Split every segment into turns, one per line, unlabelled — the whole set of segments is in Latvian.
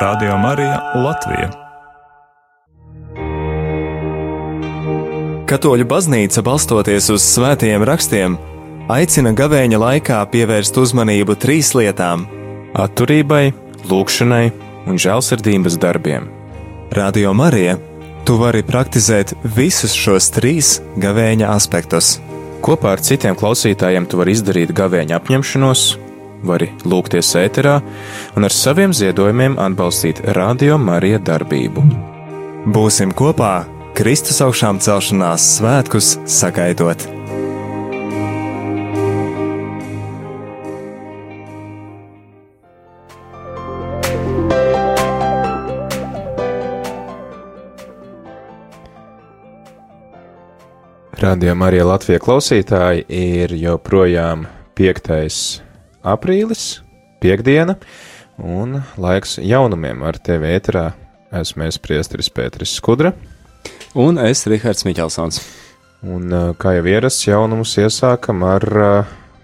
Radio Marija Latvija.
Katoļu baznīca, balstoties uz svētajiem rakstiem, aicina gavēņa laikā pievērst uzmanību trīs lietām -
atturībai, lūgšanai un žēlsirdības darbiem.
Radio Marija, tu vari praktizēt visus šos trīs gavēņa aspektus.
Kopā ar citiem klausītājiem tu vari izdarīt gavēņa apņemšanos, vari lūgties ēterā un ar saviem ziedojumiem atbalstīt Radio Marija darbību.
Būsim kopā Kristus augšām celšanās svētkus sagaidot!
Radio Marija Latvija klausītāji ir joprojām 5. Aprīlis, piekdiena, un laiks jaunumiem ar tevi ēterā. Esmu es priesteris Pēteris Skudra.
Un es, Rihards Miķelsons.
Un ā, kā jau ierasts, jaunumus iesākam ar ā,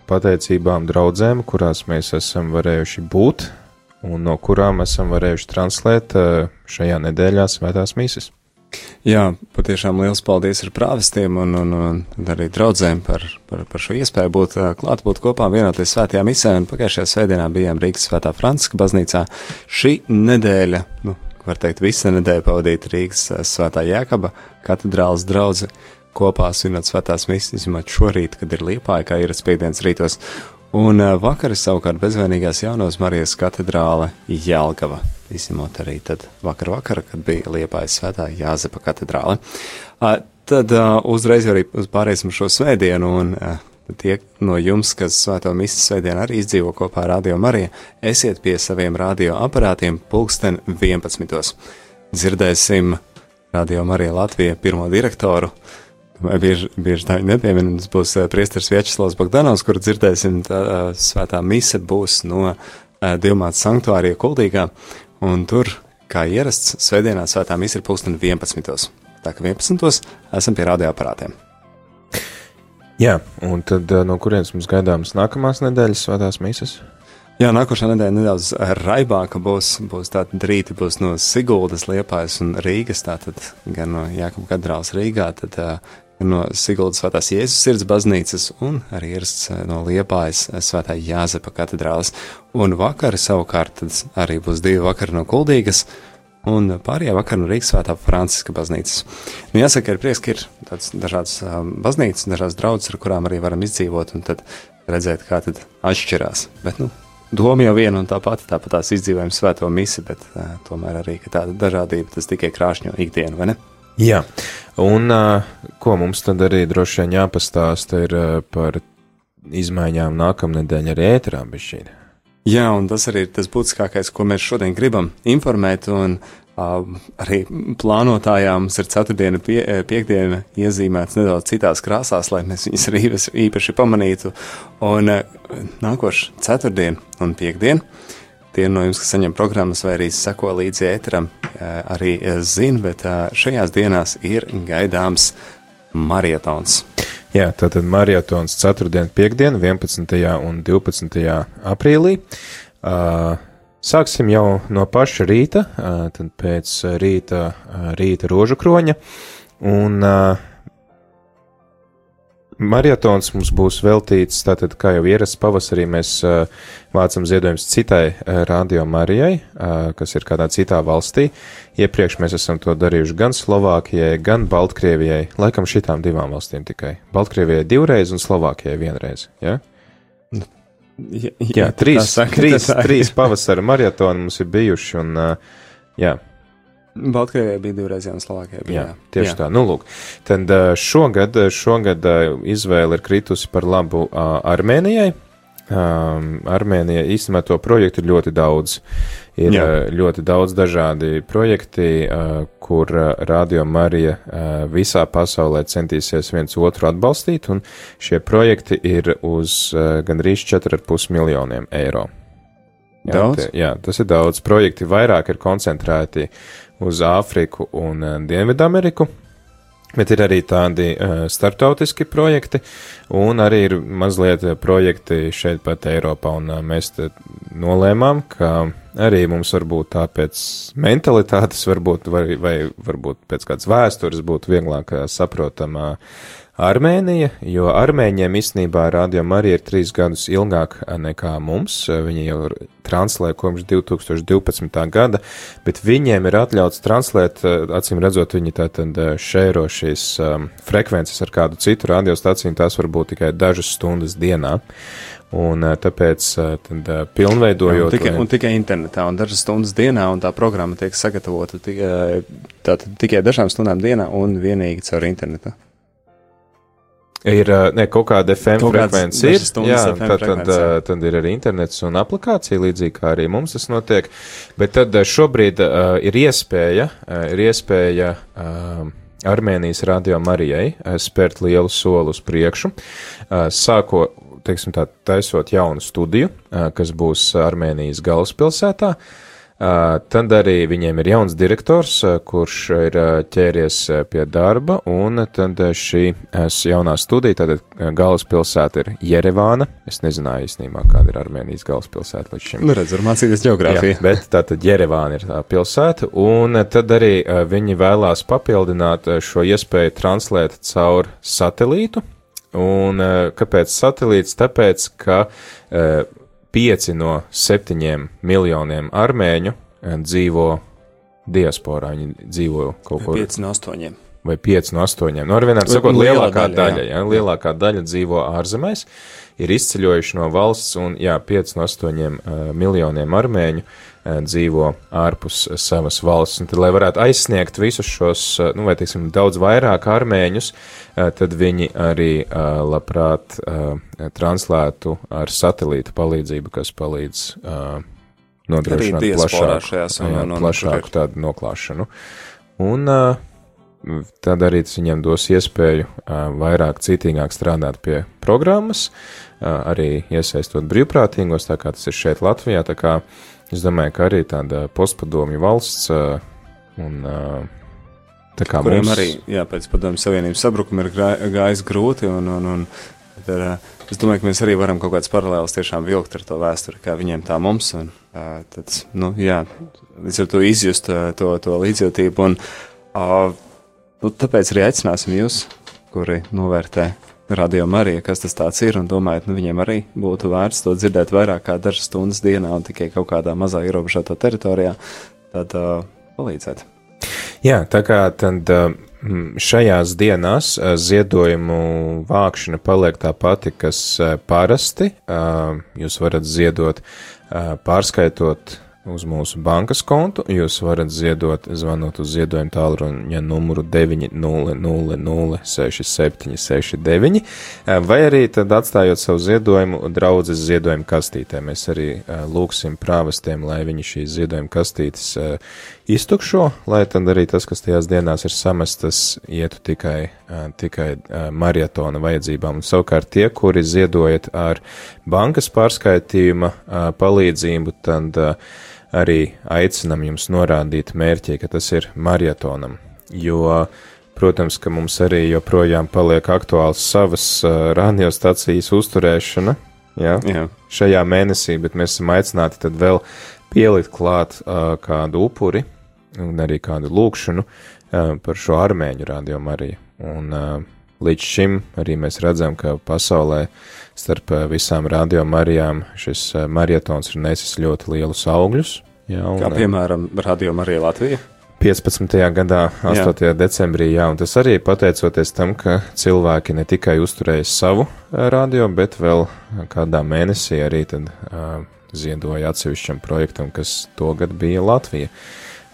pateicībām draudzēm, kurās mēs esam varējuši būt, un no kurām esam varējuši translēt ā, šajā nedēļā svētās mīsas.
Jā, patiešām liels paldies ar prāvestiem un, un, un arī draudzēm par, par, par šo iespēju būt klāt, būt kopā, vienoties svētajā misē. Pagājušajā svētdienā bijām Rīgas svētā Franciska baznīcā. Šī nedēļa, nu, var teikt, visa nedēļa pavadīta Rīgas svētā Jēkaba katedrāls draudze kopā svinot svētās misijas, izņemot šorīt, kad ir liepāja, kā ir spiedienas rītos. Un vakar savukārt bezvainīgās jaunos Marijas katedrāle Jelgava izņemot arī tad vakar vakarā, kad bija Liepājas svētā Jāzepa katedrāle. Tad uzreiz arī pārēsim šo svētdienu, un tie no jums, kas svēto misiju svētdienu arī izdzīvo kopā ar Radio Mariju, esiet pie saviem radio aparātiem pulksten 11. Dzirdēsim Radio Marija Latvija pirmo direktoru. Bieži, bieži tā nepieminams būs priesteris Viečslavs Bogdanovs, kur dzirdēsim, tā svētā mise būs no Divmāts sanktuārija kuldīgā, Un tur, kā ierasts, svētdienā svētā misija ir pulksten 11. Tā kā 11. esam pie radioaparātiem.
Jā, un tad ā, no kurienes mums gaidāmas nākamās nedēļas svētās mīsas?
Jā, nākošā nedēļa nedaudz raibāka būs. Būs tāda rīta, būs no Siguldas, Liepājas un Rīgas, tātad gan no Jākapa Kadrāls Rīgā, tad uh, no Siguldas svētās Jēzus sirds baznīcas un arī ierasts no Liepājas svētā Jāzepa katedrāles. Un vakari savukārt arī būs divi vakari no Kuldīgas un pārējā vakar no Rīgas svētā Franciska baznīcas. Nu, jāsaka, ir prieks, ka ir tāds dažādas um, baznīcas, dažādas draudzes, ar kurām arī varam izdzīvot un redzēt, kā tad atšķirās. Bet, nu, doma jau viena un tā pati, tāpat tās izdzīvojam svēto misi, bet uh, tomēr arī, tāda dažādība tas tikai krāšņo ikdienu, vai ne?
Jā, un ko mums tad arī droši vien jāpastāsta ir par izmaiņām nākamnedēļ arī ēterā bez šī.
Jā, un tas arī ir tas būtiskākais, ko mēs šodien gribam informēt. Un, uh, arī plānotājām mums ir ceturtdiena, pie, piekdiena iezīmēts nedaudz citās krāsās, lai mēs viņus arī īpaši pamanītu. Un uh, nākošais ceturtdiena un piekdiena. Tie no jums, kas saņem programmas vai arī seko līdzi ēteram, arī zina, bet šajās dienās ir gaidāms marietons.
Jā, tātad maratons 4. un 5. 11. un 12. aprīlī. Sāksim jau no paša rīta, tad pēc rīta, rīta rožu kroņa. Un uh, Maratons mums būs veltīts, tātad, kā jau ierasts pavasarī, mēs uh, vācam ziedojumus citai uh, radio Marijai, uh, kas ir kādā citā valstī. Iepriekš mēs esam to darījuši gan Slovākijai, gan Baltkrievijai, laikam šitām divām valstīm tikai. Baltkrievijai divreiz un Slovākijai vienreiz, ja?
Jā,
Jā, trīs,
saka,
trīs, trīs pavasara maratoni mums ir bijuši, un, uh, jā,
Baltkrievijai bija divreiz, un Slovākijai bija.
Jā, tieši jā. tā. Nu, lūk. Tad ā, šogad, šogad ā, izvēle ir kritusi par labu Armēnijai. Um, Armēnija īstenībā to projektu ir ļoti daudz. Ir
Jā.
ļoti daudz dažādi projekti, ā, kur Radio Marija ā, visā pasaulē centīsies viens otru atbalstīt, un šie projekti ir uz ā, gandrīz 4,5 miljoniem eiro. Jā,
Daudz?
Jā, tas ir daudz. Projekti vairāk ir koncentrēti uz Āfriku un eh, Dienvidameriku. Bet ir arī tādi uh, starptautiski projekti, un arī ir mazliet projekti šeit pat Eiropā, un uh, mēs nolēmām, ka arī mums varbūt tā pēc mentalitātes, varbūt, vai, vai varbūt pēc kādas vēstures būtu vieglāk saprotama Armēnija, jo armēņiem īstenībā rādījām arī ir trīs gadus ilgāk nekā mums. Viņi jau translē kopš 2012. gada, bet viņiem ir atļauts translēt, acīm redzot, viņi tātad šēro šīs frekvences ar kādu citu radiostaciju, tās var būt tikai dažas stundas dienā. Un tāpēc tad, pilnveidojot.
Jā, un, tikai, un tikai internetā, un dažas stundas dienā, un tā programma tiek sagatavota tikai, tātad, tikai dažām stundām dienā un vienīgi caur internetu.
Ir ne, kaut kāda FM kaut frekvence, ir. Jā,
FM
tad, tad, tad ir arī internets un aplikācija, līdzīgi kā arī mums tas notiek. Bet tad šobrīd uh, ir iespēja, uh, ir iespēja uh, Armēnijas radio Marijai spērt lielu soli uz priekšu, uh, sāko, teiksim tā, taisot jaunu studiju, uh, kas būs Armēnijas galvaspilsētā. Uh, Tad arī viņiem ir jauns direktors, kurš ir ķēries pie darba, un tad šī jaunā studija, tātad galvaspilsēta ir Jerevāna. Es nezināju īstenībā, kāda ir Armēnijas galvaspilsēta līdz šim.
Nu, redz, var mācīties geogrāfiju.
Jā, bet tātad Jerevāna ir tā pilsēta, un tad arī viņi vēlās papildināt šo iespēju translēt caur satelītu. Un kāpēc satelīts? Tāpēc, ka pieci no septiņiem miljoniem armēņu eh, dzīvo diasporā. Viņi dzīvo kaut kur.
Pieci no astoņiem.
Vai pieci no astoņiem. Nu, ar vienādi sakot, lielākā daļa, daļa ja, lielākā daļa dzīvo ārzemēs, ir izceļojuši no valsts, un jā, pieci no astoņiem uh, miljoniem armēņu dzīvo ārpus savas valsts. Un tad, lai varētu aizsniegt visus šos, eh, nu, vai, teiksim, daudz vairāk armēņus, eh, tad viņi arī labprāt translētu ar satelīta palīdzību, kas palīdz nodrošināt plašāku, jā, plašāku tādu noklāšanu. Un tad arī tas viņiem dos iespēju vairāk citīgāk strādāt pie programmas, arī iesaistot brīvprātīgos, tā kā tas ir šeit Latvijā, tā kā uh, Es domāju, ka arī tāda postpadomju valsts un
tā kā Kuriem mums... arī, jā, pēc padomju savienības sabrukuma ir gājis grūti un, un, un tad, es domāju, ka mēs arī varam kaut kāds paralēls tiešām vilkt ar to vēsturi, kā viņiem tā mums, un tad, nu, jā, līdz ar to izjust to, to līdzjūtību, un nu, tāpēc arī aicināsim jūs, kuri novērtē radio Marija, kas tas ir, un domājat, nu viņiem arī būtu vērts to dzirdēt vairāk kā dažas stundas dienā un tikai kaut kādā mazā ierobežotā teritorijā, tad uh, palīdzēt.
Jā, tā kā tad šajās dienās ziedojumu vākšana paliek tā pati, kas parasti. Jūs varat ziedot pārskaitot uz mūsu bankas kontu. Jūs varat ziedot, zvanot uz ziedojumu tālruņa numuru 900-6769, vai arī tad atstājot savu ziedojumu draudzes ziedojumu kastītē. Mēs arī lūksim prāvastiem, lai viņi šīs ziedojuma kastītes iztukšo, lai tad arī tas, kas tajās dienās ir samestas, ietu tikai, tikai marietona vajadzībām. Un savukārt tie, kuri ziedojat ar bankas pārskaitījuma palīdzību, tad arī aicinam jums norādīt mērķi, ka tas ir marietonam, jo, protams, ka mums arī joprojām paliek aktuāls savas uh, radiostacijas uzturēšana, jā, jā. šajā mēnesī, bet mēs esam aicināti tad vēl pielikt klāt uh, kādu upuri un arī kādu lūkšanu uh, par šo armēņu rādījumu arī. Un uh, līdz šim arī mēs redzam, ka pasaulē starp visām radiomarijām šis marietons ir nesis ļoti lielus augļus,
Jā, un, Kā piemēram, Radio Marija Latvija.
15. gadā, 8. Jā. decembrī, jā, un tas arī pateicoties tam, ka cilvēki ne tikai uzturēja savu radio, bet vēl kādā mēnesī arī tad uh, ziedoja atsevišķam projektam, kas togad bija Latvija.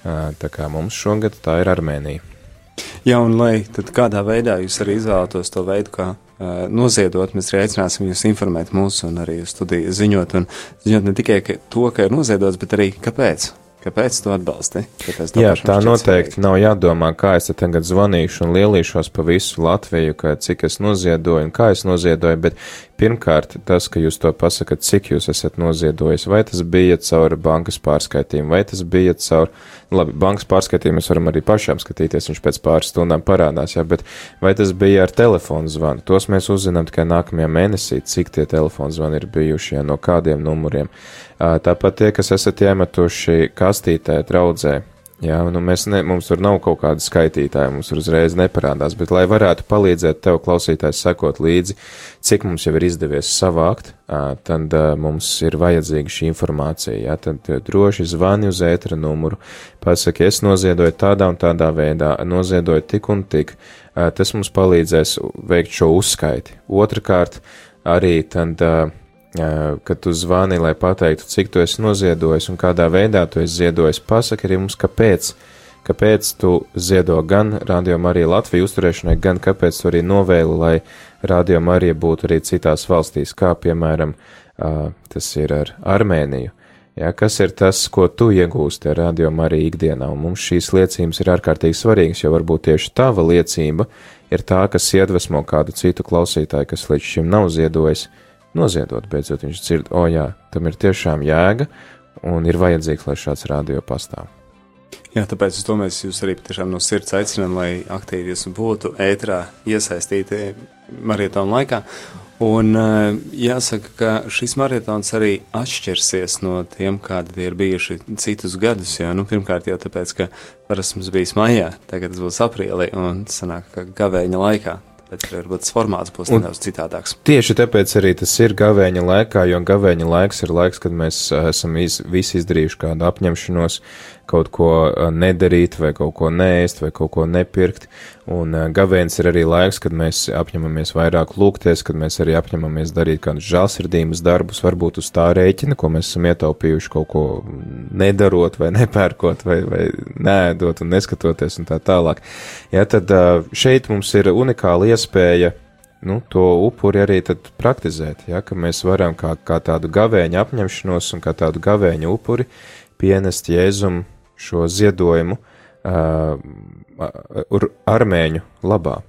Uh, tā kā mums šogad tā ir Armēnija.
Jā, un lai kādā veidā jūs arī izvēlētos to veidu, kā uh, noziedot, mēs arī aicināsim jūs informēt mūs un arī studiju ziņot, un ziņot ne tikai ka to, ka ir noziedots, bet arī kāpēc. Kāpēc tu atbalsti? Kāpēc
Jā, tā noteikti svarīgi? nav jādomā, kā es tagad zvanīšu un lielīšos pa visu Latviju, ka cik es noziedoju un kā es noziedoju, bet pirmkārt tas, ka jūs to pasakat, cik jūs esat noziedojis, vai tas bija caur bankas pārskaitījumu, vai tas bija caur labi, bankas pārskaitījumu mēs varam arī pašām skatīties, viņš pēc pāris stundām parādās, jā, bet vai tas bija ar telefonu zvanu? Tos mēs uzzinām tikai nākamajā mēnesī, cik tie telefonu zvani ir bijuši, jā, no kādiem numuriem. Tāpat tie, kas esat iemetuši kastītē draudzē, Jā, nu mēs ne, mums tur nav kaut kāda skaitītāja, mums uzreiz neparādās, bet lai varētu palīdzēt tev klausītājs sekot līdzi, cik mums jau ir izdevies savākt, tad mums ir vajadzīga šī informācija, jā, tad droši zvani uz ētra numuru, pasaki, es noziedoju tādā un tādā veidā, noziedoju tik un tik, tas mums palīdzēs veikt šo uzskaiti. Otrakārt, arī tad kad tu zvani, lai pateiktu, cik tu esi noziedojis un kādā veidā tu esi ziedojis, pasaki arī mums, kāpēc. Kāpēc tu ziedo gan Radio Marija Latviju uzturēšanai, gan kāpēc tu arī novēli, lai Radio Marija būtu arī citās valstīs, kā piemēram tas ir ar Armēniju. Ja, kas ir tas, ko tu iegūsti ar Radio Mariju ikdienā, un mums šīs liecības ir ārkārtīgi svarīgas, jo varbūt tieši tava liecība ir tā, kas iedvesmo kādu citu klausītāju, kas līdz šim nav ziedojis, uh, noziedot. Beidzot, viņš dzird, o jā, tam ir tiešām jēga un ir vajadzīgs, lai šāds radio pastāv.
Jā, tāpēc es domāju, jūs arī tiešām no sirds aicinām, lai aktīvi jūs būtu ētrā iesaistīti marietonu laikā. Un jāsaka, ka šis maratons arī atšķirsies no tiem, kādi ir bijuši citus gadus. Jā, nu, pirmkārt jau tāpēc, ka parasti mums bijis maijā, tagad tas būs aprīlī un sanāk, ka gavēņa laikā bet varbūt tas formāts būs nedaudz citādāks.
Tieši tāpēc arī tas ir gavēņa laikā, jo gavēņa laiks ir laiks, kad mēs esam iz, visi izdarījuši kādu apņemšanos, kaut ko nedarīt, vai kaut ko neēst, vai kaut ko nepirkt. Un gavēns ir arī laiks, kad mēs apņemamies vairāk lūgties, kad mēs arī apņemamies darīt kādus žālsirdības darbus, varbūt uz tā rēķina, ko mēs esam ietaupījuši kaut ko nedarot, vai nepērkot, vai, vai nēdot un neskatoties un tā tālāk. Ja, tad šeit mums ir unikāla iespēja nu, to upuri arī praktizēt, ja, mēs varam kā, kā tādu gavēņu apņemšanos un kā tādu gavēņu upuri pienest Jēzum šo ziedojumu uh, armēņu labā.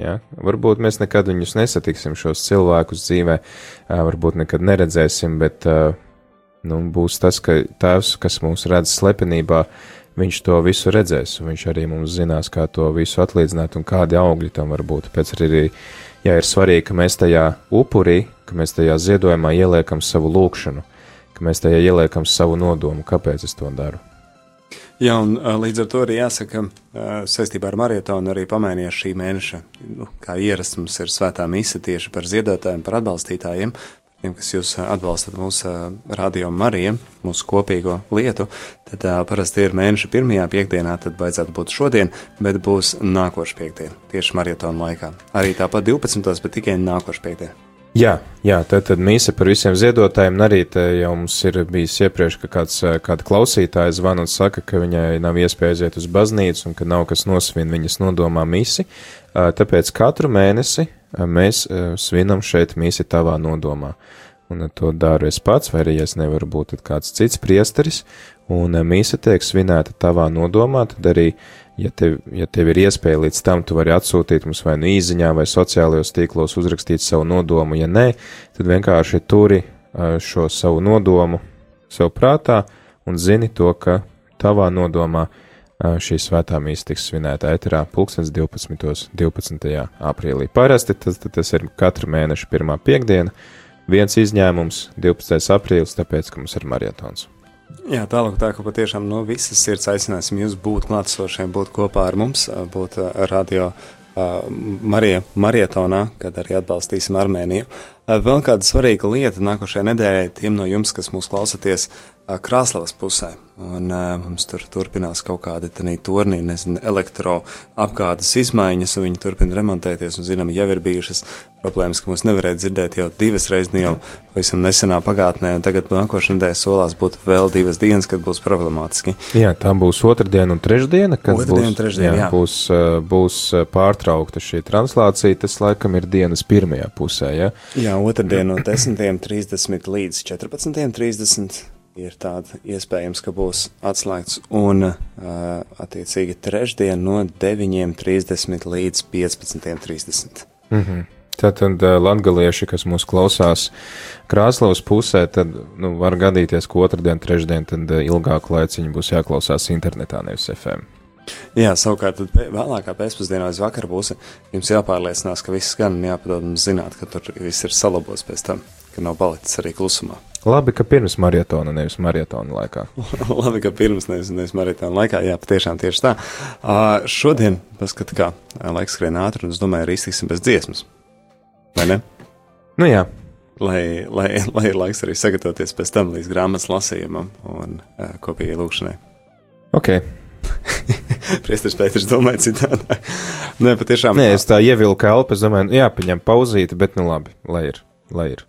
Ja? Varbūt mēs nekad viņus nesatiksim, šos cilvēkus dzīvē, uh, varbūt nekad neredzēsim, bet uh, nu, būs tas, ka tēvs, kas mūs redz slepenībā, viņš to visu redzēs, un viņš arī mums zinās, kā to visu atlīdzināt un kādi augļi tam var būt. Pēc arī, ja ir svarīgi, ka mēs tajā upurī, ka mēs tajā ziedojumā ieliekam savu lūkšanu, ka mēs tajā ieliekam savu nodomu, kāpēc es to daru.
Jā, un līdz ar to arī jāsaka, saistībā ar marietonu arī pamainījās šī mēneša, nu, kā ierasts mums ir svētā mise tieši par ziedotājiem, par atbalstītājiem, tiem, kas jūs atbalstat mūsu radio Mariju, mūsu kopīgo lietu, tad uh, parasti ir mēneša pirmajā piekdienā, tad vajadzētu būt šodien, bet būs nākoša piekdiena, tieši marietonu laikā. Arī tāpat 12. bet tikai nākoša piekdiena.
Jā, jā tad, tad mīsa par visiem ziedotājiem, arī jau mums ir bijis iepriekš, ka kāds, kāda klausītāja zvana un saka, ka viņai nav iespēja aiziet uz baznīcu un ka nav kas nosvin viņas nodomā misi. Tāpēc katru mēnesi mēs svinam šeit misi tavā nodomā. Un to daru es pats, vai arī es nevaru būt kāds cits priesteris, un mīsa tiek svinēta tavā nodomā, tad arī ja tev, ja tev ir iespēja līdz tam, tu vari atsūtīt mums vai nu īziņā vai sociālajos tīklos uzrakstīt savu nodomu, ja nē, tad vienkārši turi šo savu nodomu sev prātā un zini to, ka tavā nodomā šī svētā mīsa tiks svinēta ēterā pulkstens 12. 12. aprīlī. Parasti tas, tas ir katra mēneša pirmā piekdiena, viens izņēmums 12. aprīlis, tāpēc, ka mums ir marietons.
Jā, tālāk tā, ka patiešām no visas sirds aicināsim jūs būt klātsošiem, būt kopā ar mums, būt radio Marija Marietonā, kad arī atbalstīsim Armēniju. Vēl kāda svarīga lieta nākošajā nedēļā tiem no jums, kas mūs klausaties Krāslavas pusē. Un uh, mums tur turpinās kaut kādi tornī, nezinu, elektroapgādes izmaiņas, un viņi turpina remontēties, un zinām, jau ir bijušas problēmas, ka mūs nevarēja dzirdēt jau divas reizes, jau pavisam nesenā pagātnē, un tagad nākošais nedēļa solās būt vēl divas dienas, kad būs problemātiski.
Jā, tā būs otrdiena un trešdiena, kad
otrdiena, būs, trešdiena, jā,
jā. Būs, būs pārtraukta šī translācija, tas laikam ir dienas pirmajā pusē, ja?
Jā, otrdiena no 10.30 līdz 14.30 ir tāda iespējams, ka būs atslēgts, un uh, attiecīgi trešdien no 9.30 līdz 15.30.
Mm -hmm. Tātad latgalieši, kas mūs klausās Krāslavas pusē, tad nu, var gadīties, ka otrdien, trešdien, tad uh, ilgāku laiciņu būs jāklausās internetā, nevis FM.
Jā, savukārt, vēlākā pēcpusdienā uz vakaru būs jums jāpārliecinās, ka viss gan jāpadod mums zināt, ka tur viss ir salabots pēc tam, ka nav palicis arī klusumā.
Labi, ka pirms maratona, nevis maratona laikā.
Labi, ka pirms nevis, nevis maratāna laikā, jā, patiešām tieši tā. Uh, šodien, paskat, kā laiks skrien ātri, un es domāju, arī iztiksim bez dziesmas. Vai ne?
Nu jā,
Lai, lai, lai ir laiks arī sagatavoties pēc tam līdz grāmatas lasījumam un uh, kopīgai lūkšanai.
ok.
Priesteris Pēters domāja citādi. Nē, patiešām.
Nē, es tā ievilku elpu, es domāju, nu, jāpaņem pauzīti, bet nu labi, lai ir, lai ir.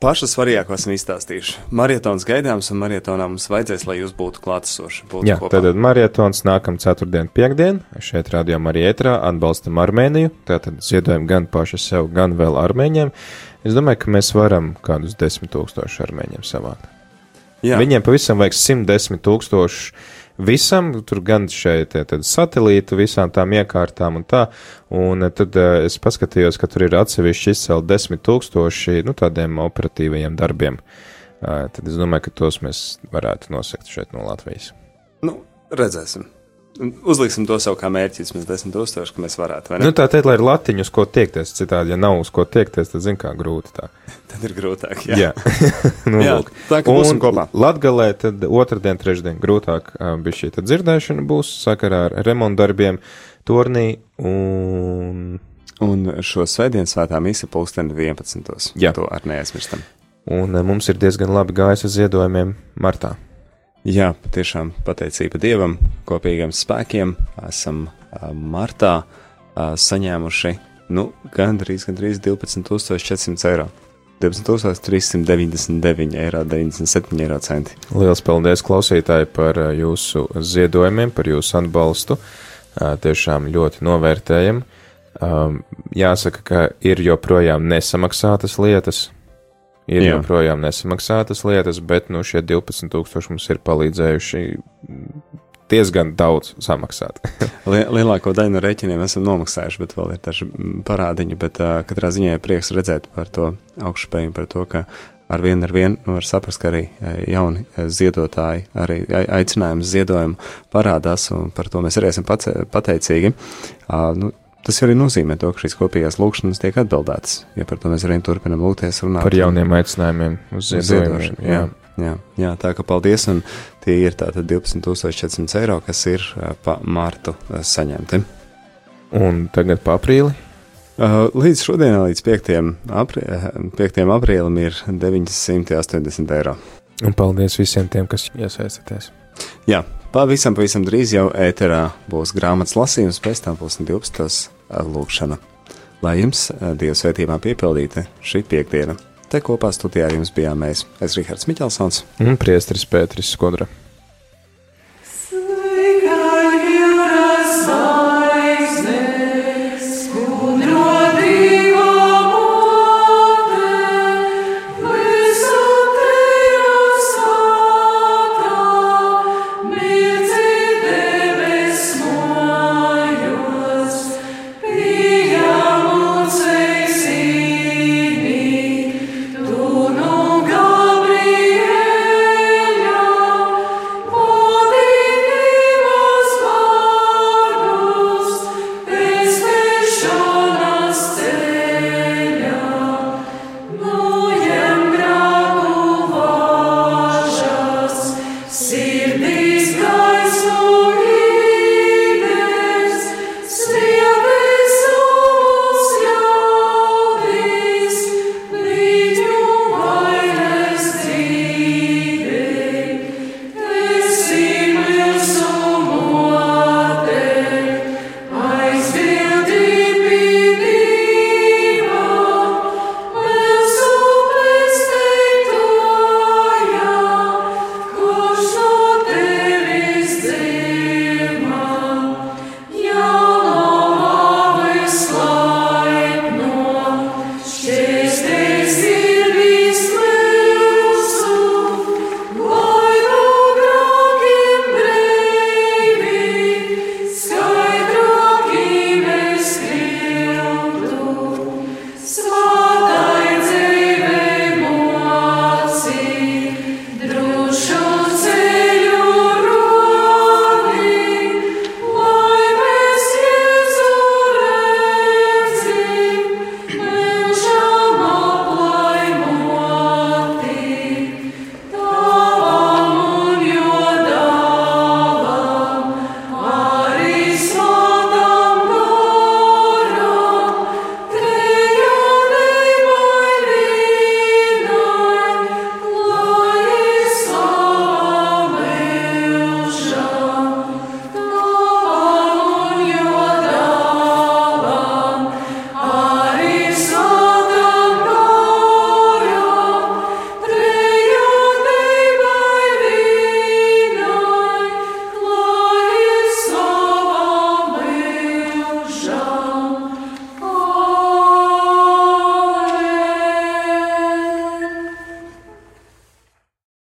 Pašu svarīgāko esam izstāstījuši. Marietons gaidāms, un marietonā mums vajadzēs, lai jūs būtu klātesoši. Būtu
Jā,
kopā.
tātad maratons nākam ceturtdien, piekdien. Šeit rādījām arī ētrā, atbalstam Armēniju. Tātad ziedojam gan paši sev, gan vēl armēņiem. Es domāju, ka mēs varam kādus desmit tūkstošus armēņiem savākt.
Jā,
Viņiem pavisam vajag 110 tūkstoši visam, tur gan šeit satelītu, visām tām iekārtām un tā. Un eh, tad eh, es paskatījos, ka tur ir atsevišķi izcelt 10 tūkstoši, nu, tādiem operatīvajiem darbiem. Eh, Tad es domāju, ka tos mēs varētu nosekt šeit no Latvijas.
nu, redzēsim. Uzliksim to sev kā mērķi, vismaz 10 tūkstoši, ka mēs varētu?
Nu, tā teikt, lai ir latiņu, uz ko tiekties. Citādi, ja nav uz ko tiekties, tad zin kā grūti tā.
Tad ir grūtāk. Jā,
Jā, nu,
Jā,
lūk.
tā kā būsim kopā.
Latgalē tad otrdien, trešdien grūtāk bija šī tad dzirdēšana būs sakarā ar remontdarbiem tornī un,
Un šo svētdienu svētā misa pulksteni 11.
Jā.
To ar neaizmirstam.
un mums ir diezgan labi gājis ar ziedojumiem martā.
Jā, patiešām pateicība Dievam, kopīgiem spēkiem esam martā saņēmuši, nu, gandrīz, gandrīz 12,400 eiro. 12,399 eiro, 97 eiro centi.
Lielas paldies klausītāji par jūsu ziedojumiem, par jūsu atbalstu. Tiešām ļoti novērtējam. Jāsaka, ka ir joprojām nesamaksātas lietas. Ir
Jā.
joprojām nesamaksātas lietas, bet nu, šie 12,000 mums ir palīdzējuši diezgan daudz samaksāt.
Lie- Lielāko daļu no rēķiniem esam nomaksājuši, bet vēl ir daži mm, parādiņi. Bet uh, katrā ziņā ir prieks redzēt par to augšspēju, par to, ka ar vienu ar vienu nu, var saprast, ka arī jauni ziedotāji, arī ai- aicinājums ziedojumu parādās, un par to mēs arī esam pateicīgi. Uh, nu, Tas arī nozīmē to, ka šīs kopējās lūkšanas tiek atbildētas. Ja par to mēs arī turpinām lūgties, runāt
Par jauniem aicinājumiem uz
ziedošanu, jā. Jā, jā, tā kā paldies, un tie ir tātad 12,400 eiro, kas ir pa mārtu saņemti.
Un tagad pa aprīli.
Līdz šodienai, līdz 5. Aprī, 5. aprīlim, ir 980 eiro.
Un paldies visiem tiem, kas iesaistīties.
Jā, pavisam, pavisam drīz jau ēterā būs grāmatas lasījums, pēc tam būs 12. lūkšana. Lai jums ā, Dieva svētībā piepildīta šī piekdiena. Te kopā studijā jums bijām mēs, es Rihards Miķelsons.
Un priesteris Pēteris Skodra.